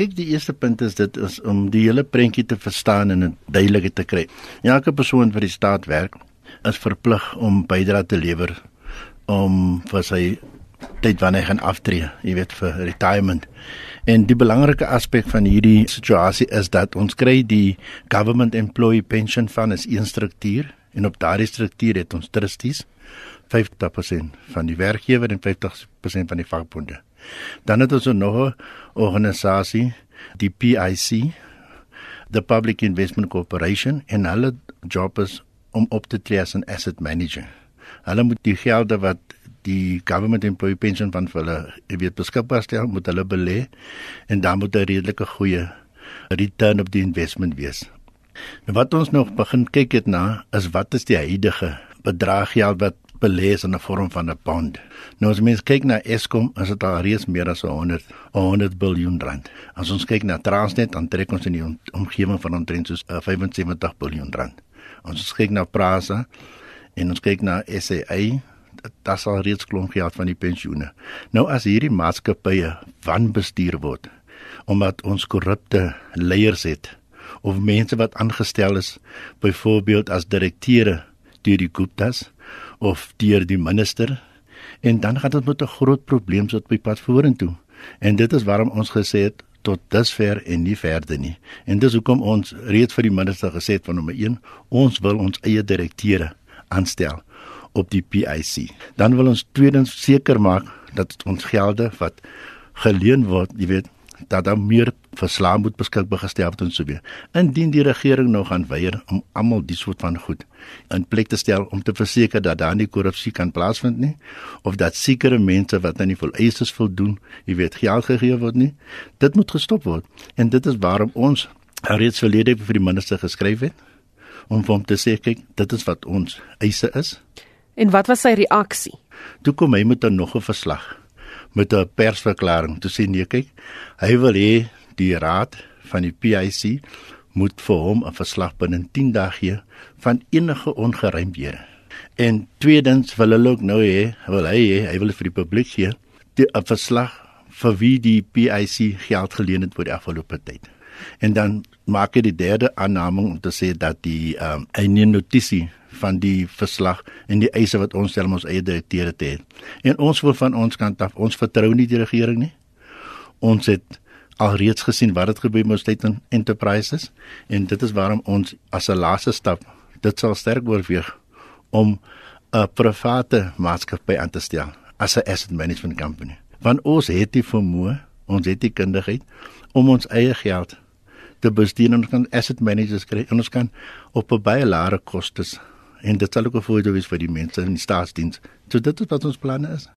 kyk die eerste punt is dit is om die hele prentjie te verstaan en 'n duidelikheid te kry. Elke persoon vir die staat werk is verplig om bydrae te lewer om vir sy tyd wanneer hy gaan aftree, jy weet vir retirement. En die belangrike aspek van hierdie situasie is dat ons kry die government employee pension fund as een struktuur en op daardie struktuur het ons trustees 50% van die werkgewer en 50% van die vakbonde. Dan het ons nog 'n organisasie, die PIC, the Public Investment Corporation en hulle job is om op te tree as 'n asset manager. Hulle moet die gelde wat die government employee pension fund vir hulle weet beskikbaar stel moet hulle belê en dan moet 'n redelike goeie return op die investment wees. Nou wat ons nog begin kyk het na is wat is die huidige bedrag geld wat belê is in 'n vorm van 'n bond. Nou as mens kyk na Eskom, is dit al reeds meer as 100 100 miljard rand. As ons kyk na Transnet, dan trek ons in die omgewing van omtrent soos 75 miljard rand. As ons kyk na Prasa en ons kyk na SAA, dit sal reeds klomp gehad van die pensioene. Nou as hierdie maatskappye wanbestuur word omdat ons korrupte leiers het of mense wat aangestel is byvoorbeeld as direkteure deur die Guptas of deur die minister en dan gaan dit met 'n groot probleem sit by pad vorentoe. En dit is waarom ons gesê het tot dusver en nie verder nie. En dis hoekom ons reeds vir die minister gesê het van nommer 1, ons wil ons eie direkteure aanstel op die PIC. Dan wil ons tweedens seker maak dat ons gelde wat geleen word, jy weet, dat daar meer verslae moet beskikbaar gestel word en so weer. Indien die regering nou gaan weier om almal die soort van goed in plek te stel om te verseker dat daar nie korrupsie kan plaasvind nie of dat sekere mense wat aan die vereistes voldoen, jy weet, geld gegee word nie, dit moet gestop word. En dit is waarom ons reeds verlede vir die minister geskryf het om hom te sê kyk, dit is wat ons eise is. En wat was sy reaksie? Toe kom hy met 'n nog 'n verslag met 'n persverklaring te sê nee kyk, hy wil hê die raad van die PIC moet vir hom 'n verslag binne 10 dae gee van enige ongeruimhede. En tweedens wil hulle ook nou hê, wil hy hê hy wil vir die publiek gee 'n verslag vir wie die PIC geld geleen het vir die afgelope tyd. En dan maak hy die derde aanname om te sê dat die ehm um, 'n notisie van die verslag en die eise wat ons stel om ons eie direkteure te hê. En ons wil van ons kant af, ons vertrou nie die regering nie. Ons het alreeds gesien wat het gebeur met State Enterprises en dit is waarom ons as 'n laaste stap dit sal sterk oorweeg om 'n private maatskappy aan te stel as 'n asset management company. Want ons het die vermoë, ons het die kundigheid om ons eie geld te bestuur en ons kan asset managers kry en ons kan op 'n baie lae kostes en dit sal ook 'n voordeel wees vir die mense in die staatsdiens. So dit is wat ons planne is.